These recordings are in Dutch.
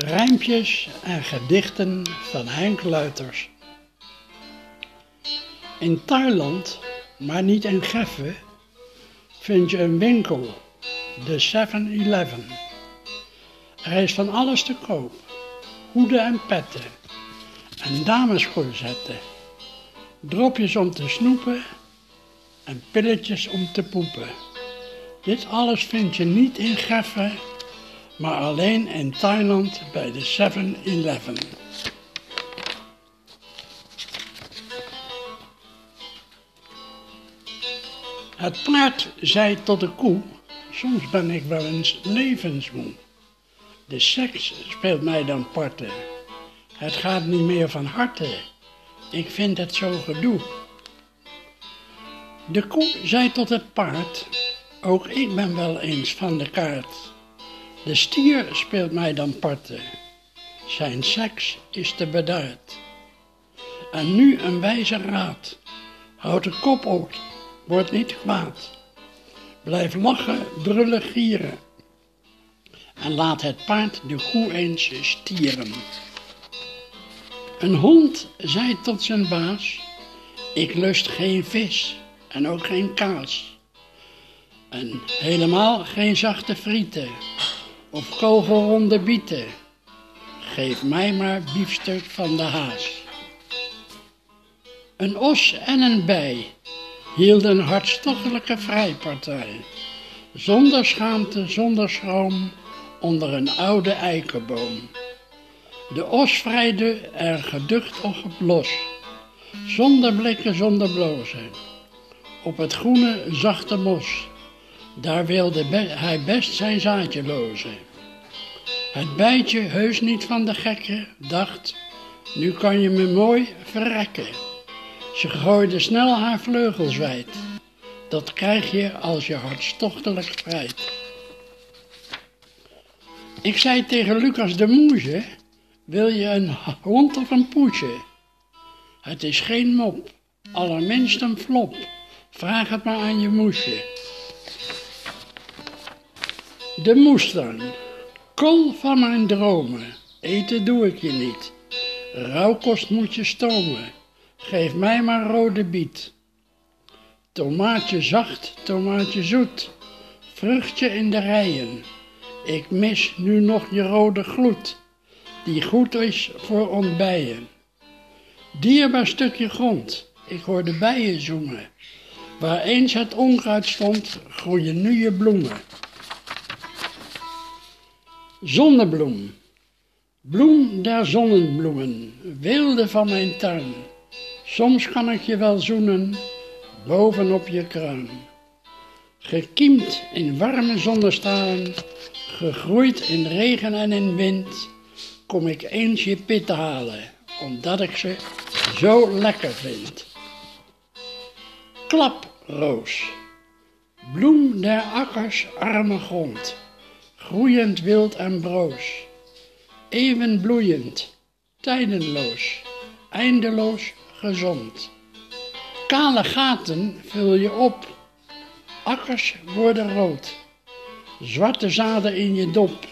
Rijmpjes en gedichten van Henk Luiters. In Thailand, maar niet in Geffen, vind je een winkel, de 7-Eleven. Er is van alles te koop, hoeden en petten, en damescorsetten, dropjes om te snoepen en pilletjes om te poepen. Dit alles vind je niet in Geffen maar alleen in Thailand bij de 7-Eleven. Het paard zei tot de koe, soms ben ik wel eens levensmoe. De seks speelt mij dan parten, het gaat niet meer van harte, ik vind het zo gedoe. De koe zei tot het paard, ook ik ben wel eens van de kaart. De stier speelt mij dan parten, zijn seks is te beduid. En nu een wijze raad, houd de kop op, word niet kwaad. Blijf lachen, brullen, gieren. En laat het paard de koe eens stieren. Een hond zei tot zijn baas, ik lust geen vis en ook geen kaas. En helemaal geen zachte frieten of kogelronde bieten. Geef mij maar biefstuk van de haas. Een os en een bij hielden hartstochtelijke vrijpartij. Zonder schaamte, zonder schroom, onder een oude eikenboom. De os vrijde er geducht op los, zonder blikken, zonder blozen. Op het groene, zachte mos daar wilde hij best zijn zaadje lozen. Het bijtje, heus niet van de gekke, dacht, nu kan je me mooi verrekken. Ze gooide snel haar vleugels wijd. Dat krijg je als je hartstochtelijk vrijt. Ik zei tegen Lucas de Moesje, wil je een hond of een poesje? Het is geen mop, allerminst een flop. Vraag het maar aan je moesje. De moestuin. Kool van mijn dromen. Eten doe ik je niet. Rauwkost moet je stomen. Geef mij maar rode biet. Tomaatje zacht, tomaatje zoet. Vruchtje in de rijen. Ik mis nu nog je rode gloed. Die goed is voor ontbijen. Dierbaar stukje grond. Ik hoor de bijen zoemen. Waar eens het onkruid stond, groeien nu je bloemen. Zonnebloem, bloem der zonnebloemen, wilde van mijn tuin. Soms kan ik je wel zoenen, bovenop je kruin. Gekiemd in warme zonnestralen, gegroeid in regen en in wind, kom ik eens je pitten halen, omdat ik ze zo lekker vind. Klaproos, bloem der akkers arme grond groeiend wild en broos, even bloeiend, tijdenloos, eindeloos gezond. Kale gaten vul je op, akkers worden rood, zwarte zaden in je dop,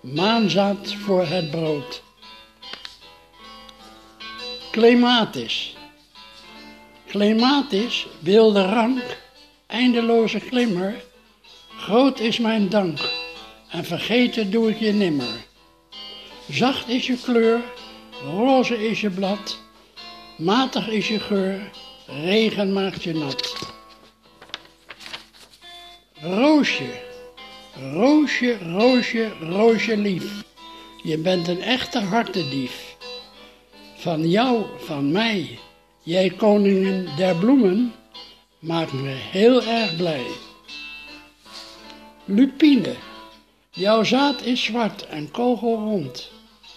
maanzaad voor het brood. Clematis. Clematis, wilde rank, eindeloze glimmer, groot is mijn dank en vergeten doe ik je nimmer. Zacht is je kleur, roze is je blad, matig is je geur, regen maakt je nat. Roosje, roosje, roosje, roosje lief, je bent een echte hartedief. Van jou, van mij, jij koningin der bloemen, maakt me heel erg blij. Lupine. Jouw zaad is zwart en kogelrond,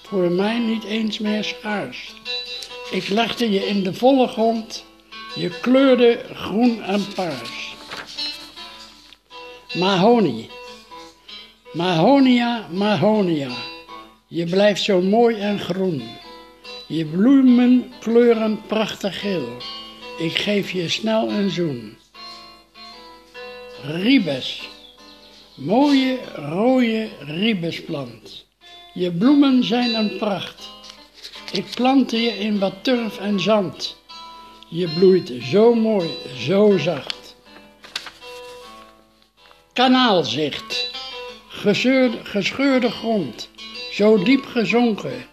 voor mij niet eens meer schaars. Ik legde je in de volle grond, je kleurde groen en paars. Mahonie, Mahonia, Mahonia, je blijft zo mooi en groen. Je bloemen kleuren prachtig geel, ik geef je snel een zoen. Ribes, Mooie rode ribesplant. Je bloemen zijn een pracht. Ik plantte je in wat turf en zand. Je bloeit zo mooi, zo zacht. Kanaalzicht. Gescheurde, gescheurde grond, zo diep gezonken.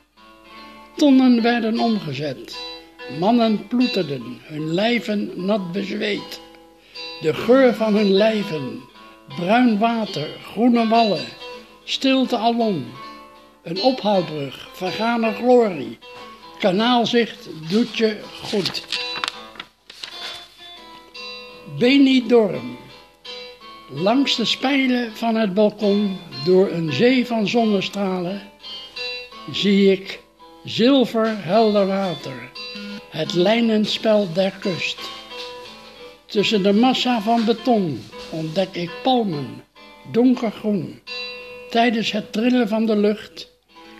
Tonnen werden omgezet. Mannen ploeterden, hun lijven nat bezweet. De geur van hun lijven, bruin water, groene wallen, stilte alom. Een ophaalbrug, vergane glorie. Kanaalzicht doet je goed. Benidorm. Langs de spijlen van het balkon, door een zee van zonnestralen, zie ik zilver helder water, het lijnenspel der kust. Tussen de massa van beton ontdek ik palmen, donkergroen. Tijdens het trillen van de lucht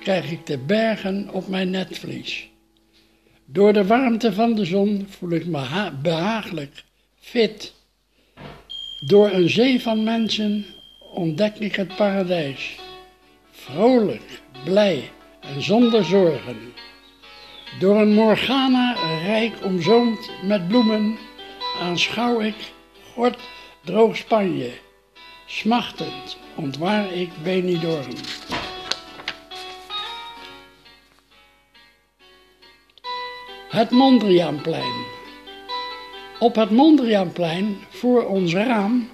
krijg ik de bergen op mijn netvlies. Door de warmte van de zon voel ik me behagelijk, fit. Door een zee van mensen ontdek ik het paradijs. Vrolijk, blij en zonder zorgen. Door een Morgana rijk omzoomd met bloemen aanschouw ik God droog Spanje. Smachtend ontwaar ik Benidorm. Het Mondriaanplein. Op het Mondriaanplein, voor ons raam,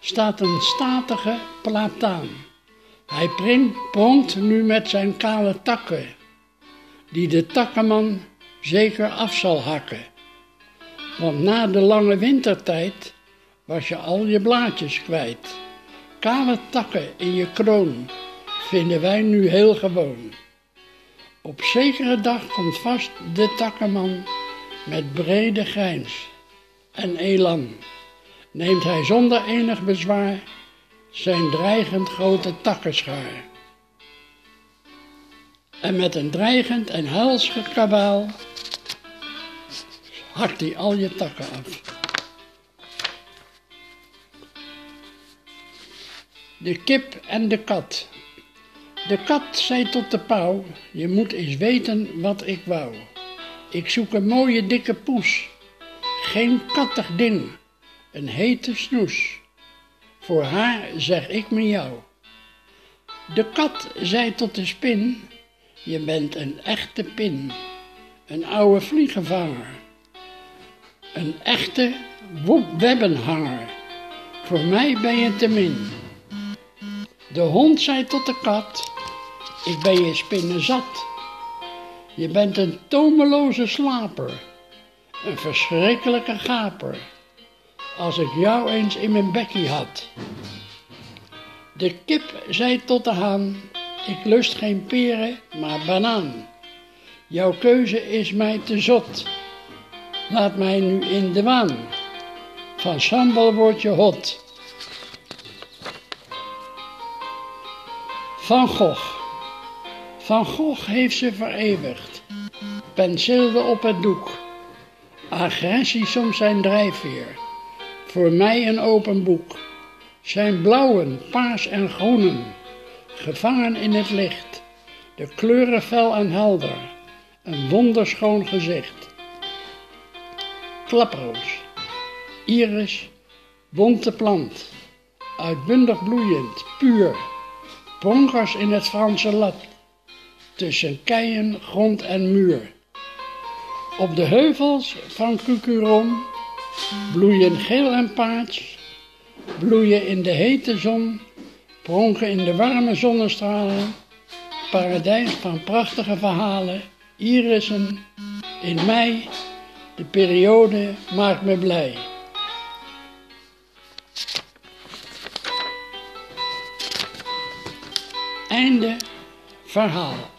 staat een statige plataan. Hij pronkt nu met zijn kale takken, die de takkenman zeker af zal hakken. Want na de lange wintertijd was je al je blaadjes kwijt. Kale takken in je kroon vinden wij nu heel gewoon. Op zekere dag komt vast de takkenman met brede grijns en elan. Neemt hij zonder enig bezwaar zijn dreigend grote takkenschaar. En met een dreigend en helsig kabaal hakt hij al je takken af. De kip en de kat. De kat zei tot de pauw, je moet eens weten wat ik wou. Ik zoek een mooie dikke poes, geen kattig ding, een hete snoes. Voor haar zeg ik jou. De kat zei tot de spin, je bent een echte pin, een oude vliegenvanger. Een echte webbenhanger, voor mij ben je te min. De hond zei tot de kat, ik ben je spinnen zat. Je bent een tomeloze slaper, een verschrikkelijke gaper. Als ik jou eens in mijn bekkie had. De kip zei tot de haan, ik lust geen peren, maar banaan. Jouw keuze is mij te zot. Laat mij nu in de waan. Van sambal word je hot. Van Gogh. Van Gogh heeft ze vereeuwigd. Penseelde op het doek. Agressie soms zijn drijfveer. Voor mij een open boek. Zijn blauwen, paars en groenen. Gevangen in het licht. De kleuren fel en helder. Een wonderschoon gezicht. Klaproos. Iris. Bonte plant. Uitbundig bloeiend, puur. Pronkers in het Franse lat tussen keien, grond en muur. Op de heuvels van Cucuron bloeien geel en paars, bloeien in de hete zon, pronken in de warme zonnestralen, paradijs van prachtige verhalen, irissen, in mei, de periode maakt me blij. Einde verhaal.